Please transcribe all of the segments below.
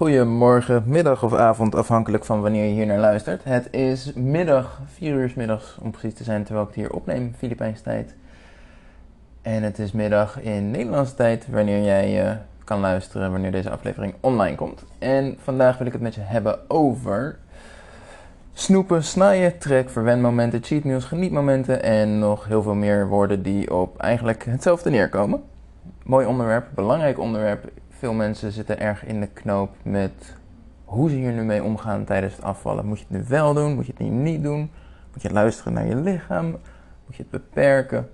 goedemorgen, middag of avond, afhankelijk van wanneer je hier naar luistert. Het is middag, 4 uur middags om precies te zijn, terwijl ik het hier opneem, Filipijnse tijd. En het is middag in Nederlandse tijd, wanneer jij uh, kan luisteren, wanneer deze aflevering online komt. En vandaag wil ik het met je hebben over snoepen, snaaien, trek, verwendmomenten, cheatmeals, genietmomenten en nog heel veel meer woorden die op eigenlijk hetzelfde neerkomen. Mooi onderwerp, belangrijk onderwerp veel mensen zitten erg in de knoop met hoe ze hier nu mee omgaan tijdens het afvallen. Moet je het nu wel doen? Moet je het nu niet doen? Moet je luisteren naar je lichaam? Moet je het beperken?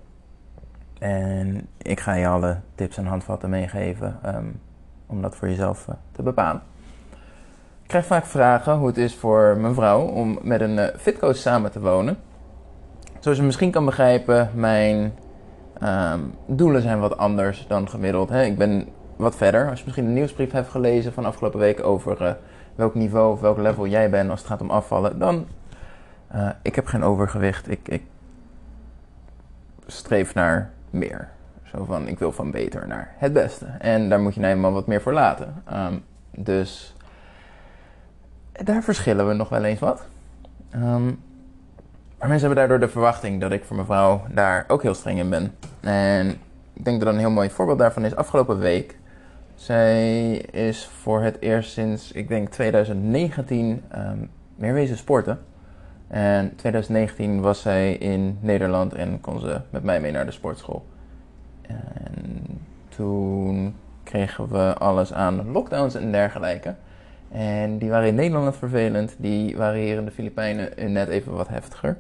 En ik ga je alle tips en handvatten meegeven um, om dat voor jezelf uh, te bepalen. Ik krijg vaak vragen hoe het is voor mijn vrouw om met een uh, fitcoach samen te wonen. Zoals je misschien kan begrijpen, mijn um, doelen zijn wat anders dan gemiddeld. Hè? Ik ben wat verder. Als je misschien een nieuwsbrief hebt gelezen van afgelopen week over uh, welk niveau of welk level jij bent als het gaat om afvallen, dan uh, ik heb geen overgewicht. Ik, ik streef naar meer. Zo van ik wil van beter naar het beste. En daar moet je nou eenmaal wat meer voor laten. Um, dus daar verschillen we nog wel eens wat. Um, maar mensen hebben daardoor de verwachting dat ik voor mijn vrouw daar ook heel streng in ben. En ik denk dat een heel mooi voorbeeld daarvan is afgelopen week zij is voor het eerst sinds, ik denk 2019, um, ehm, meer wezen sporten. En 2019 was zij in Nederland en kon ze met mij mee naar de sportschool. En toen kregen we alles aan lockdowns en dergelijke. En die waren in Nederland vervelend, die waren hier in de Filipijnen net even wat heftiger.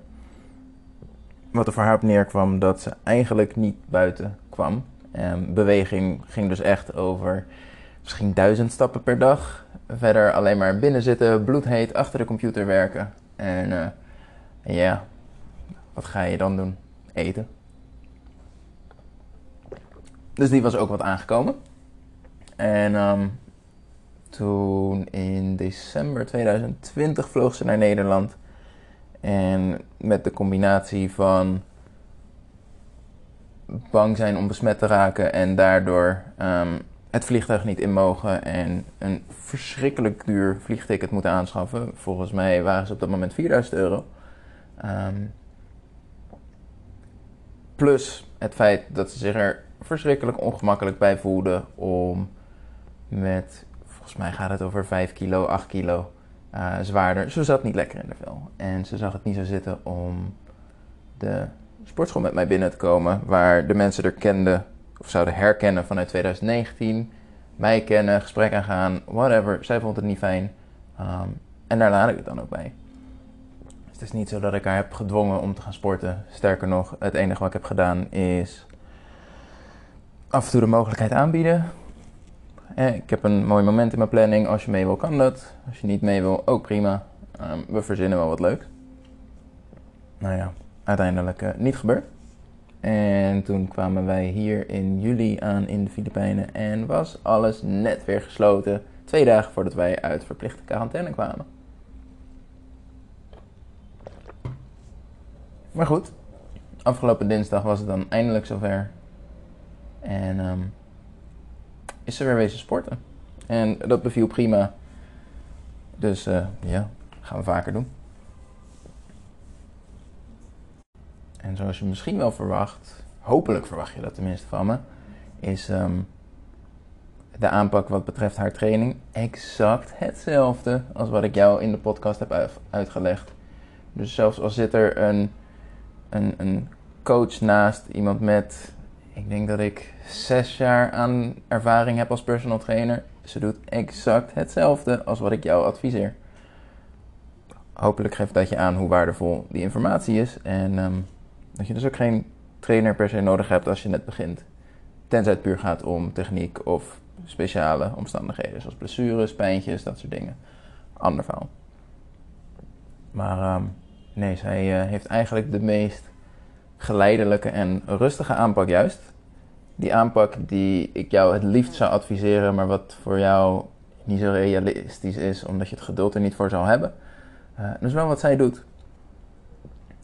Wat er voor haar op neerkwam dat ze eigenlijk niet buiten kwam. Um, beweging ging dus echt over misschien duizend stappen per dag. Verder alleen maar binnen zitten, bloedheet, achter de computer werken. En uh, ja, wat ga je dan doen? Eten. Dus die was ook wat aangekomen. En um, toen in december 2020 vloog ze naar Nederland. En met de combinatie van bang zijn om besmet te raken en daardoor um, het vliegtuig niet in mogen en een verschrikkelijk duur vliegticket moeten aanschaffen. Volgens mij waren ze op dat moment 4000 euro. Um, plus het feit dat ze zich er verschrikkelijk ongemakkelijk bij voelden om met, volgens mij gaat het over 5 kilo, 8 kilo uh, zwaarder. Ze zat niet lekker in de vel. En ze zag het niet zo zitten om de sportschool met mij binnen te komen. Waar de mensen er kenden of zouden herkennen vanuit 2019. Mij kennen, gesprek aangaan, whatever. Zij vond het niet fijn. Um, en daar laat ik het dan ook bij. Dus het is niet zo dat ik haar heb gedwongen om te gaan sporten. Sterker nog, het enige wat ik heb gedaan is af en toe de mogelijkheid aanbieden. Eh, ik heb een mooi moment in mijn planning. Als je mee wil, kan dat. Als je niet mee wil, ook prima. Um, we verzinnen wel wat leuk. Nou ja, uiteindelijk uh, niet gebeurd. En toen kwamen wij hier in juli aan in de Filipijnen en was alles net weer gesloten. Twee dagen voordat wij uit verplichte quarantaine kwamen. Maar goed, afgelopen dinsdag was het dan eindelijk zover. En um, is ze weer wezen sporten. En dat beviel prima. Dus uh, ja, gaan we vaker doen. En zoals je misschien wel verwacht, hopelijk verwacht je dat tenminste van me, is um, de aanpak wat betreft haar training exact hetzelfde als wat ik jou in de podcast heb uitgelegd. Dus zelfs al zit er een, een, een coach naast, iemand met, ik denk dat ik zes jaar aan ervaring heb als personal trainer, ze doet exact hetzelfde als wat ik jou adviseer. Hopelijk geeft dat je aan hoe waardevol die informatie is en um, dat je dus ook geen trainer per se nodig hebt als je net begint. Tenzij het puur gaat om techniek of speciale omstandigheden, zoals blessures, pijntjes, dat soort dingen. Ander verhaal. Maar um, nee, zij uh, heeft eigenlijk de meest geleidelijke en rustige aanpak juist. Die aanpak die ik jou het liefst zou adviseren, maar wat voor jou niet zo realistisch is, omdat je het geduld er niet voor zou hebben. Uh, is wel wat zij doet.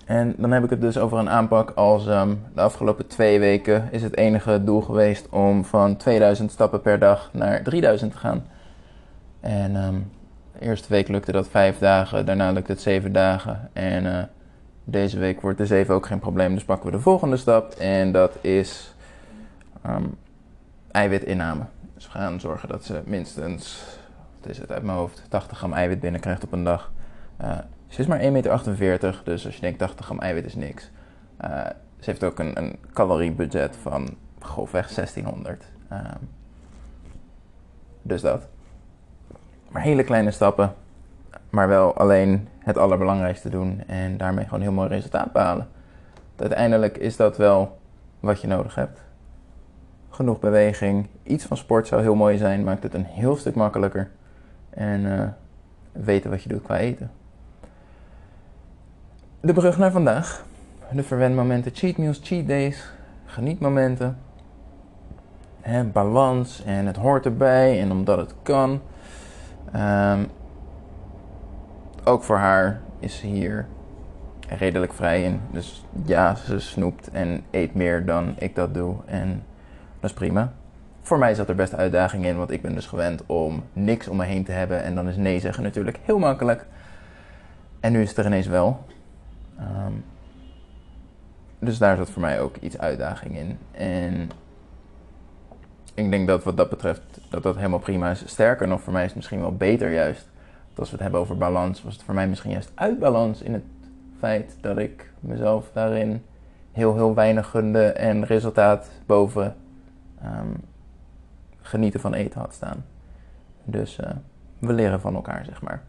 En dan heb ik het dus over een aanpak als um, de afgelopen twee weken is het enige doel geweest om van 2000 stappen per dag naar 3000 te gaan. En ehm, de eerste week lukte dat vijf dagen, daarna lukte het zeven dagen. En eh, deze week wordt de zeven ook geen probleem, dus pakken we de volgende stap. En dat is um, eiwitinname. Dus we gaan zorgen dat ze minstens, wat is het uit mijn hoofd, 80 gram eiwit binnenkrijgt op een dag. Uh, ze is maar 1,48 meter, dus als je denkt 80 gram eiwit is niks. Uh, ze heeft ook een, een caloriebudget van grofweg 1600. Uh, dus dat. Maar hele kleine stappen, maar wel alleen het allerbelangrijkste doen en daarmee gewoon heel mooi resultaat behalen. Uiteindelijk is dat wel wat je nodig hebt. Genoeg beweging, iets van sport zou heel mooi zijn, maakt het een heel stuk makkelijker. En uh, weten wat je doet qua eten. De brug naar vandaag. De verwendmomenten, cheat meals, cheat days, genietmomenten. Hè, balans en het hoort erbij en omdat het kan. Um, ook voor haar is ze hier redelijk vrij in. Dus ja, ze snoept en eet meer dan ik dat doe. En dat is prima. Voor mij zat er best uitdaging in, want ik ben dus gewend om niks om me heen te hebben. En dan is nee zeggen natuurlijk heel makkelijk. En nu is het er ineens wel. Um, dus daar zat voor mij ook iets uitdaging in. En ik denk dat wat dat betreft dat dat helemaal prima is. Sterker nog, voor mij is het misschien wel beter juist. Als we het hebben over balans, was het voor mij misschien juist uitbalans in het feit dat ik mezelf daarin heel, heel weinig gunde en resultaat boven um, genieten van eten had staan. Dus uh, we leren van elkaar, zeg maar.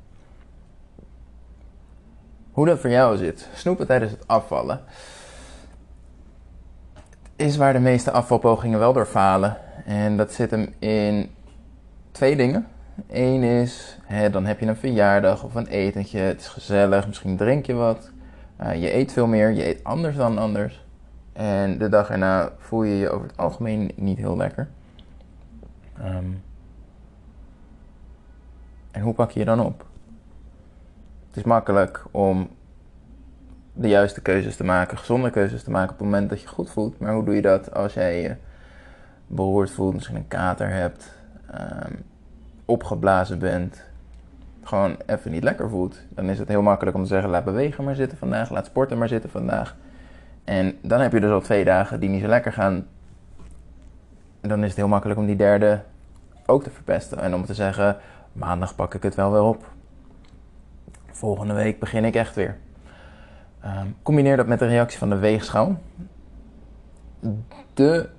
Hoe dat voor jou zit, snoepen tijdens het afvallen, is waar de meeste afvalpogingen wel door falen. En dat zit hem in twee dingen. Eén is, hè, dan heb je een verjaardag of een etentje, het is gezellig, misschien drink je wat. Uh, je eet veel meer, je eet anders dan anders. En de dag erna voel je je over het algemeen niet heel lekker. Um, en hoe pak je je dan op? Het is makkelijk om de juiste keuzes te maken, gezonde keuzes te maken op het moment dat je goed voelt. Maar hoe doe je dat als jij je beroerd voelt, misschien een kater hebt, um, opgeblazen bent, gewoon even niet lekker voelt? Dan is het heel makkelijk om te zeggen: laat bewegen maar zitten vandaag, laat sporten maar zitten vandaag. En dan heb je dus al twee dagen die niet zo lekker gaan. Dan is het heel makkelijk om die derde ook te verpesten. En om te zeggen: maandag pak ik het wel weer op. Volgende week begin ik echt weer. Um, combineer dat met de reactie van de weegschaal. De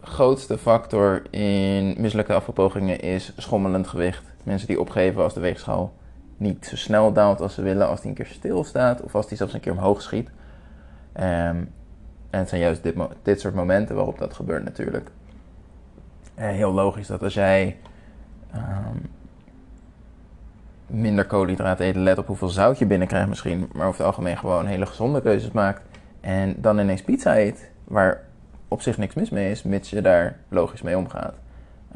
grootste factor in mislukte afvalpogingen is schommelend gewicht. Mensen die opgeven als de weegschaal niet zo snel daalt als ze willen, als die een keer stilstaat of als die zelfs een keer omhoog schiet. Um, en het zijn juist dit, dit, soort momenten waarop dat gebeurt natuurlijk. Uh, heel logisch dat als jij um, minder koolhydraten eten, let op hoeveel zout je binnenkrijgt misschien, maar over het algemeen gewoon hele gezonde keuzes maakt en dan ineens pizza eet, waar op zich niks mis mee is, mits je daar logisch mee omgaat.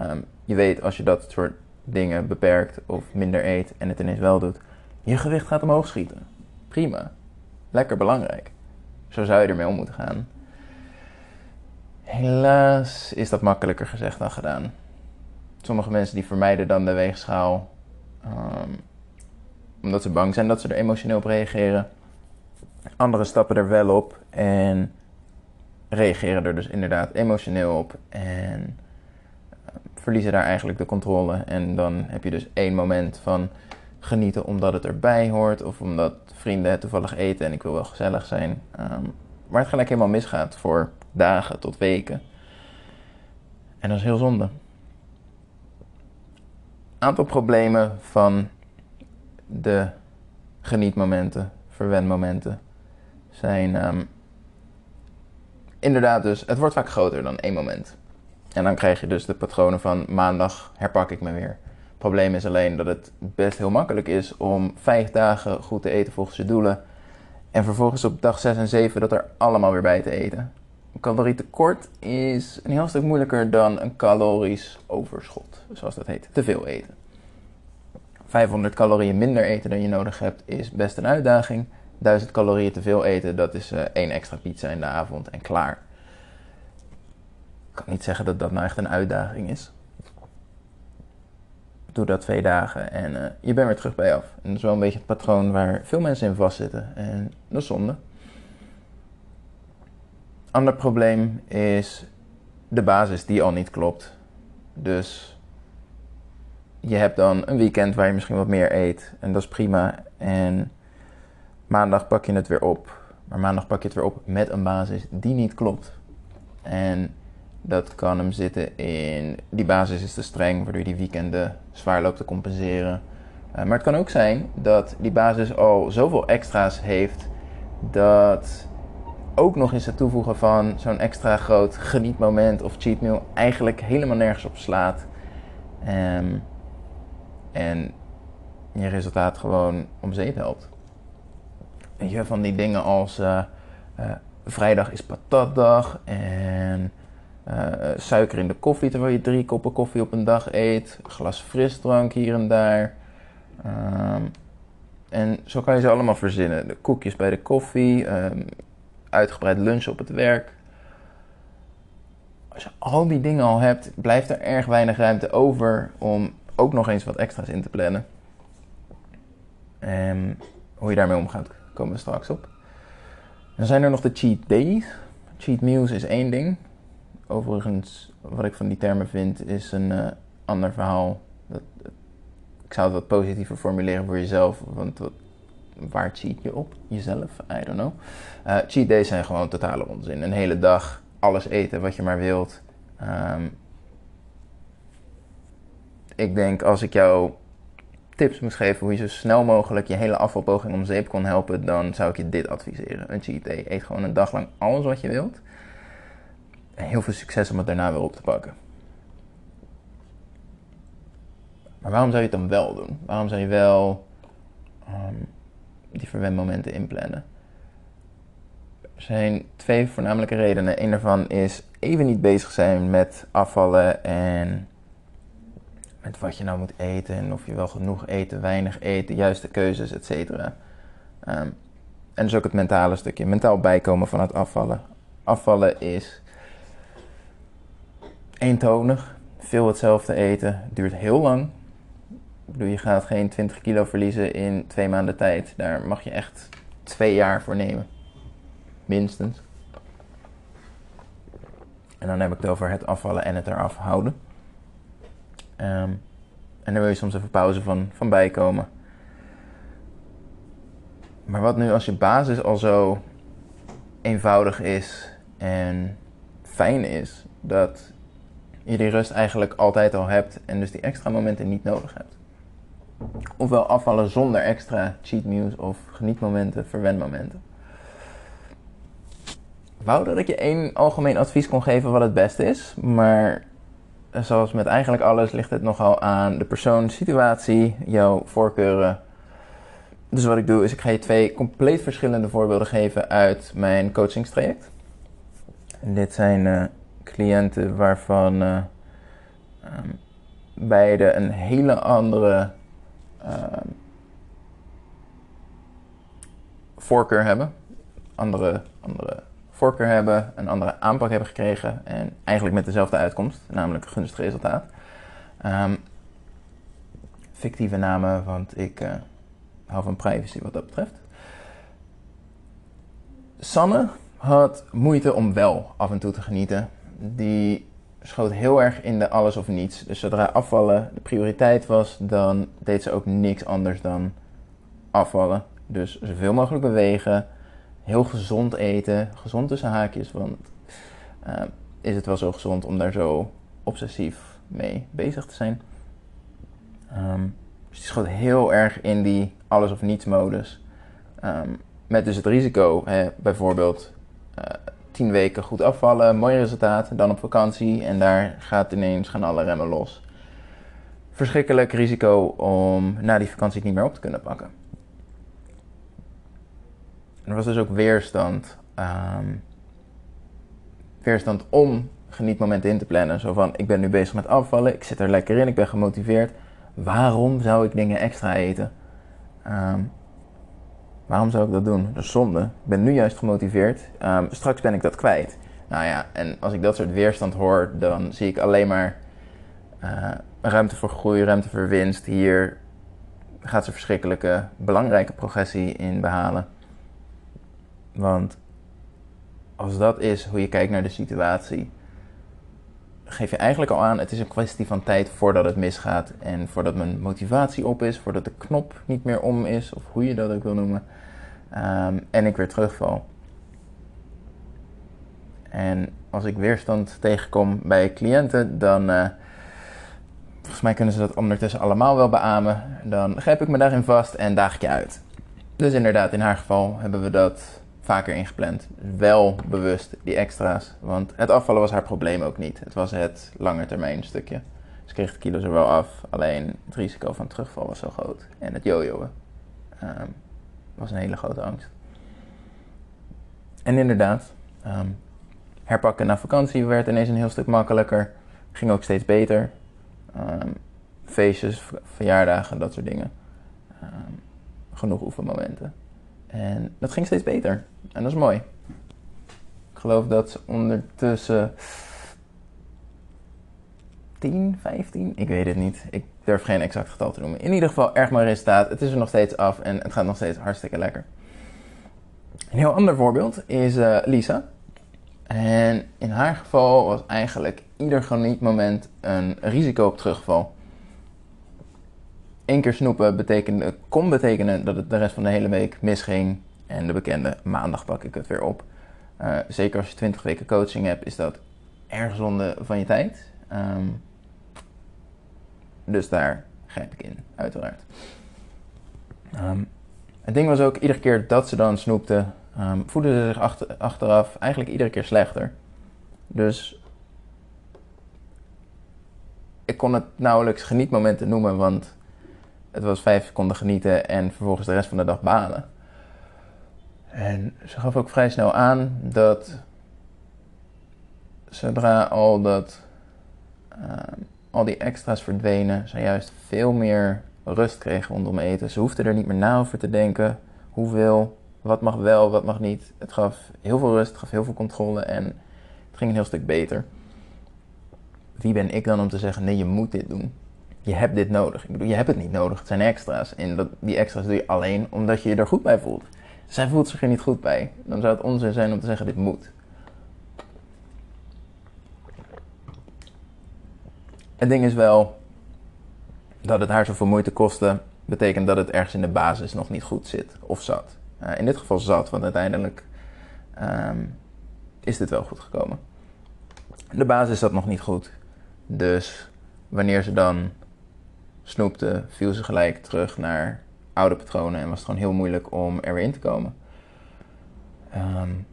Um, je weet als je dat soort dingen beperkt of minder eet en het ineens wel doet, je gewicht gaat omhoog schieten. Prima. Lekker belangrijk. Zo zou je ermee om moeten gaan. Helaas is dat makkelijker gezegd dan gedaan. Sommige mensen die vermijden dan de weegschaal Um, omdat ze bang zijn dat ze er emotioneel op reageren. Anderen stappen er wel op en reageren er dus inderdaad emotioneel op. En uh, verliezen daar eigenlijk de controle. En dan heb je dus één moment van genieten omdat het erbij hoort. Of omdat vrienden het toevallig eten en ik wil wel gezellig zijn. Maar het gelijk helemaal misgaat voor dagen tot weken. En dat is heel zonde aantal problemen van de genietmomenten, verwendmomenten zijn um, inderdaad dus, het wordt vaak groter dan één moment. En dan krijg je dus de patronen van maandag herpak ik me weer. Het probleem is alleen dat het best heel makkelijk is om vijf dagen goed te eten volgens je doelen. En vervolgens op dag 6 en 7 dat er allemaal weer bij te eten. Een calorietekort is een heel stuk moeilijker dan een calorisch overschot, zoals dat heet. Te veel eten. 500 calorieën minder eten dan je nodig hebt is best een uitdaging. 1000 calorieën te veel eten, dat is uh, één extra pizza in de avond en klaar. Ik kan niet zeggen dat dat nou echt een uitdaging is. doe dat twee dagen en uh, je bent weer terug bij af. En dat is wel een beetje het patroon waar veel mensen in vastzitten. En dat is zonde. Ander probleem is de basis die al niet klopt. Dus je hebt dan een weekend waar je misschien wat meer eet en dat is prima. En maandag pak je het weer op. Maar maandag pak je het weer op met een basis die niet klopt. En dat kan hem zitten in die basis is te streng, waardoor je die weekenden zwaar loopt te compenseren. Uh, maar het kan ook zijn dat die basis al zoveel extra's heeft dat ook nog eens het toevoegen van zo'n extra groot genietmoment of cheat meal eigenlijk helemaal nergens op slaat. Um, en je resultaat gewoon om zeep helpt. Weet je, van die dingen als uh, uh, vrijdag is patatdag en uh, suiker in de koffie terwijl je drie koppen koffie op een dag eet, glas frisdrank hier en daar. Um, en zo kan je ze allemaal verzinnen. De koekjes bij de koffie, um, uitgebreid lunch op het werk. Als je al die dingen al hebt, blijft er erg weinig ruimte over om ook nog eens wat extra's in te plannen. En hoe je daarmee omgaat, komen we straks op. Dan zijn er nog de cheat days. Cheat meals is één ding. Overigens, wat ik van die termen vind, is een uh, ander verhaal. Dat, ik zou het wat positiever formuleren voor jezelf. Want wat, waar cheat je op? Jezelf? I don't know. Uh, cheat days zijn gewoon totale onzin. Een hele dag alles eten wat je maar wilt. Um, ik denk als ik jou tips moest geven hoe je zo snel mogelijk je hele afvalpoging om zeep kon helpen, dan zou ik je dit adviseren. Een cheat day. Eet gewoon een dag lang alles wat je wilt. En heel veel succes om het daarna weer op te pakken. Maar waarom zou je het dan wel doen? Waarom zou je wel um, die verwendmomenten inplannen? Er zijn twee voornamelijke redenen. Een daarvan is even niet bezig zijn met afvallen en met wat je nou moet eten en of je wel genoeg eten, weinig eten, juiste keuzes, et cetera. Um, en dus ook het mentale stukje, mentaal bijkomen van het afvallen. Afvallen is eentonig, veel hetzelfde eten, duurt heel lang. Je gaat geen 20 kilo verliezen in twee maanden tijd. Daar mag je echt twee jaar voor nemen. Minstens. En dan heb ik het over het afvallen en het eraf houden. Um, en dan wil je soms even pauze van, van bijkomen. Maar wat nu als je basis al zo eenvoudig is en fijn is, dat je die rust eigenlijk altijd al hebt en dus die extra momenten niet nodig hebt. Ofwel afvallen zonder extra cheat meals of genietmomenten, verwendmomenten. Ik wou dat ik je één algemeen advies kon geven wat het beste is, maar zoals met eigenlijk alles ligt het nogal aan de persoon, situatie, jouw voorkeuren. Dus wat ik doe is ik ga je twee compleet verschillende voorbeelden geven uit mijn coachingstraject. En dit zijn uh, cliënten waarvan uh, beide een hele andere voorkeur hebben. Andere, andere voorkeur hebben, een andere aanpak hebben gekregen en eigenlijk met dezelfde uitkomst, namelijk een gunstig resultaat. Um, fictieve namen, want ik uh, hou van privacy wat dat betreft. Sanne had moeite om wel af en toe te genieten. Die schoot heel erg in de alles of niets. Dus zodra afvallen de prioriteit was, dan deed ze ook niks anders dan afvallen. Dus zoveel mogelijk bewegen, heel gezond eten, gezond tussen haakjes, want uh, is het wel zo gezond om daar zo obsessief mee bezig te zijn. Um, die schoot heel erg in die alles of niets modus. Um, met dus het risico, bijvoorbeeld uh, tien weken goed afvallen, mooi resultaat, dan op vakantie en daar gaat ineens gaan alle remmen los. Verschrikkelijk risico om na die vakantie het niet meer op te kunnen pakken er was dus ook weerstand. Um, weerstand om genietmomenten in te plannen. Zo van, ik ben nu bezig met afvallen, ik zit er lekker in, ik ben gemotiveerd. Waarom zou ik dingen extra eten? Um, waarom zou ik dat doen? Dat is zonde. Ik ben nu juist gemotiveerd. Um, straks ben ik dat kwijt. Nou ja, en als ik dat soort weerstand hoor, dan zie ik alleen maar uh, ruimte voor groei, ruimte voor winst. Hier gaat ze verschrikkelijke, belangrijke progressie in behalen. Want als dat is hoe je kijkt naar de situatie, geef je eigenlijk al aan, het is een kwestie van tijd voordat het misgaat. En voordat mijn motivatie op is, voordat de knop niet meer om is, of hoe je dat ook wil noemen. Ehm, en ik weer terugval. En als ik weerstand tegenkom bij cliënten, dan. Uh, volgens mij kunnen ze dat ondertussen allemaal wel beamen. Dan grijp ik me daarin vast en daag ik je uit. Dus inderdaad, in haar geval hebben we dat vaker ingepland. Wel bewust die extra's. Want het afvallen was haar probleem ook niet. Het was het langetermijn stukje. Ze kreeg de kilo's er wel af. Alleen het risico van terugval was zo groot. En het jojoen um, was een hele grote angst. En inderdaad, um, herpakken na vakantie werd ineens een heel stuk makkelijker. Ging ook steeds beter. Um, feestjes, verjaardagen, dat soort dingen. genoeg oefenmomenten. En dat ging steeds beter. En dat is mooi. Ik geloof dat ondertussen 10, 15, ik weet het niet. Ik durf geen exact getal te noemen. In ieder geval erg mooi resultaat. Het is er nog steeds af en het gaat nog steeds hartstikke lekker. Een heel ander voorbeeld is uh, Lisa. En in haar geval was eigenlijk ieder genietmoment een risico op terugval. Eén keer snoepen betekende, kon betekenen dat het de rest van de hele week misging. En de bekende maandag pak ik het weer op. Uh, zeker als je 20 weken coaching hebt, is dat erg zonde van je tijd. Um, dus daar grijp ik in, uiteraard. Um, het ding was ook, iedere keer dat ze dan snoepte, um, voelde ze zich achter, achteraf eigenlijk iedere keer slechter. Dus ik kon het nauwelijks genietmomenten noemen, want het was vijf seconden genieten en vervolgens de rest van de dag balen. En ze gaf ook vrij snel aan dat zodra al, dat, uh, al die extra's verdwenen, ze juist veel meer rust kreeg rondom eten. Ze hoefde er niet meer na over te denken hoeveel, wat mag wel, wat mag niet. Het gaf heel veel rust, het gaf heel veel controle en het ging een heel stuk beter. Wie ben ik dan om te zeggen, nee, je moet dit doen? Je hebt dit nodig. Ik bedoel, je hebt het niet nodig. Het zijn extra's. En dat, die extra's doe je alleen omdat je je er goed bij voelt. Zij voelt zich er niet goed bij. Dan zou het onzin zijn om te zeggen: dit moet. Het ding is wel dat het haar zoveel moeite kostte, betekent dat het ergens in de basis nog niet goed zit of zat. Uh, in dit geval zat, want uiteindelijk um, is dit wel goed gekomen. De basis zat nog niet goed. Dus wanneer ze dan snoepte, viel ze gelijk terug naar oude patronen en was het gewoon heel moeilijk om er weer in te komen. Um,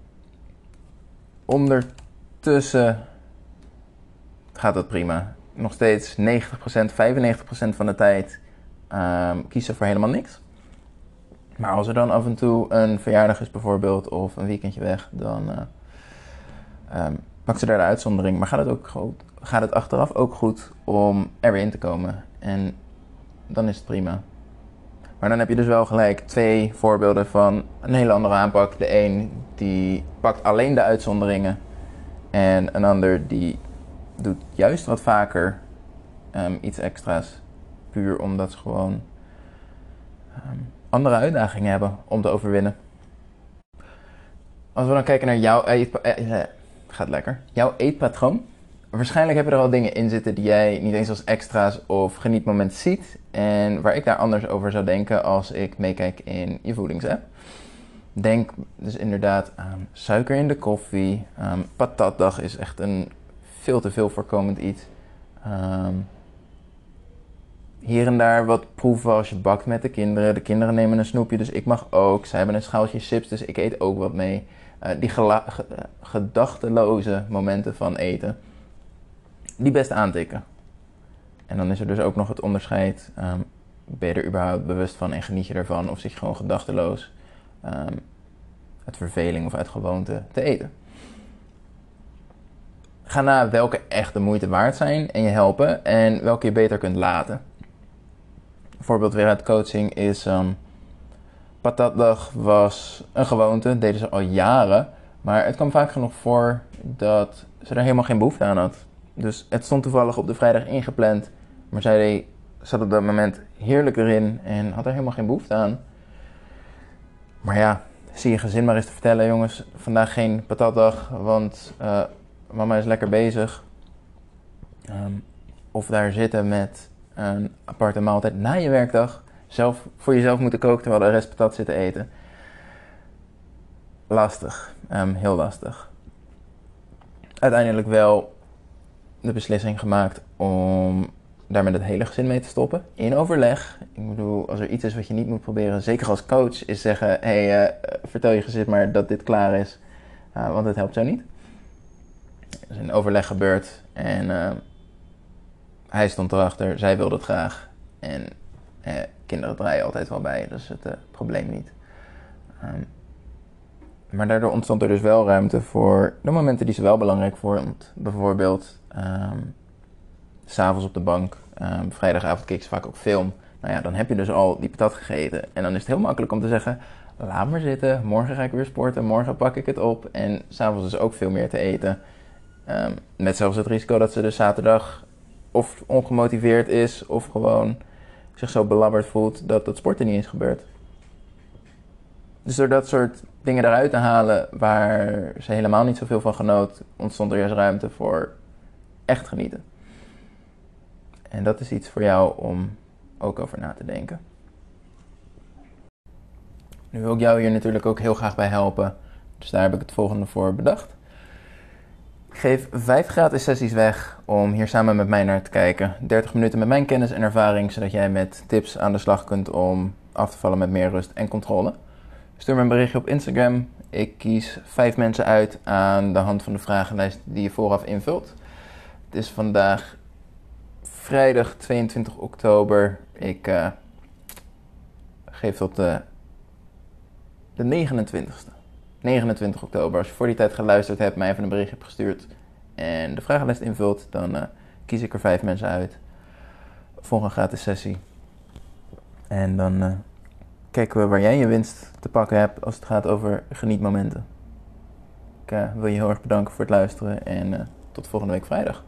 ondertussen gaat het prima. Nog steeds 90%, 95% van de tijd um, kiezen voor helemaal niks. Maar als er dan af en toe een verjaardag is bijvoorbeeld of een weekendje weg, dan uh, pakt ze daar de uitzondering. Maar gaat het, ook goed, gaat het achteraf ook goed om er weer in te komen. En dan is het prima. Maar dan heb je dus wel gelijk twee voorbeelden van een hele andere aanpak. De een die pakt alleen de uitzonderingen. En een ander die doet juist wat vaker um, iets extra's. Puur omdat ze gewoon um, andere uitdagingen hebben om te overwinnen. Als we dan kijken naar jouw eetpatroon. Eh, eh, gaat lekker. Jouw eetpatroon. Waarschijnlijk heb je er al dingen in zitten die jij niet eens als extra's of genietmomenten ziet. En waar ik daar anders over zou denken als ik meekijk in je voedingsapp. Denk dus inderdaad aan suiker in de koffie. Um, patatdag is echt een veel te veel voorkomend iets. Um, hier en daar wat proeven als je bakt met de kinderen. De kinderen nemen een snoepje, dus ik mag ook. Ze hebben een schaaltje chips, dus ik eet ook wat mee. Uh, die gedachteloze momenten van eten die best aantikken. En dan is er dus ook nog het onderscheid. Um, ben je er überhaupt bewust van en geniet je ervan? Of zit je gewoon gedachteloos um, uit verveling of uit gewoonte te eten? Ga naar welke echt de moeite waard zijn en je helpen en welke je beter kunt laten. Een voorbeeld weer uit coaching is... Um, patatdag was een gewoonte, deden ze al jaren. Maar het kwam vaak genoeg voor dat ze er helemaal geen behoefte aan had. Dus het stond toevallig op de vrijdag ingepland. Maar zij zat op dat moment heerlijk erin en had er helemaal geen behoefte aan. Maar ja, zie je gezin maar eens te vertellen, jongens. Vandaag geen patatdag, want uh, mama is lekker bezig. Ehm, of daar zitten met een aparte maaltijd na je werkdag. Zelf voor jezelf moeten koken terwijl de rest patat zit te eten. Lastig, um, heel lastig. Uiteindelijk wel de beslissing gemaakt om daar met het hele gezin mee te stoppen. In overleg. Ik bedoel, als er iets is wat je niet moet proberen, zeker als coach, is zeggen: hé, hey, uh, vertel je gezin maar dat dit klaar is. Uh, want het helpt zo niet. Er is een overleg gebeurd en uh, hij stond erachter, zij wilde het graag. En kinderen draaien altijd wel bij, dus het probleem niet. Um, maar daardoor ontstond er dus wel ruimte voor de momenten die ze wel belangrijk vond. Bijvoorbeeld um, s'avonds op de bank, um, vrijdagavond keek ze vaak ook film. Nou ja, dan heb je dus al die patat gegeten. En dan is het heel makkelijk om te zeggen, laat maar zitten. Morgen ga ik weer sporten, morgen pak ik het op. En s'avonds is ook veel meer te eten. Um, met zelfs het risico dat ze dus zaterdag of ongemotiveerd is... of gewoon zich zo belabberd voelt dat het sporten niet is gebeurd. Dus door dat soort dingen eruit te halen waar ze helemaal niet zoveel van genoot, ontstond er juist ruimte voor echt genieten. En dat is iets voor jou om ook over na te denken. Nu wil ik jou hier natuurlijk ook heel graag bij helpen. Dus daar heb ik het volgende voor bedacht. Ik geef vijf gratis sessies weg om hier samen met mij naar te kijken. 30 minuten met mijn kennis en ervaring, zodat jij met tips aan de slag kunt om af te vallen met meer rust en controle. Stuur me een berichtje op Instagram. Ik kies vijf mensen uit aan de hand van de vragenlijst die je vooraf invult. Het is vandaag vrijdag 22 oktober. Ik uh, geef tot de, de 29ste. 29 oktober. Als je voor die tijd geluisterd hebt, mij even een berichtje hebt gestuurd en de vragenlijst invult, dan uh, kies ik er vijf mensen uit voor een gratis sessie. En dan uh, kijken we waar jij je winst te pakken hebt als het gaat over genietmomenten. Ik wil je heel erg bedanken voor het luisteren en tot volgende week vrijdag.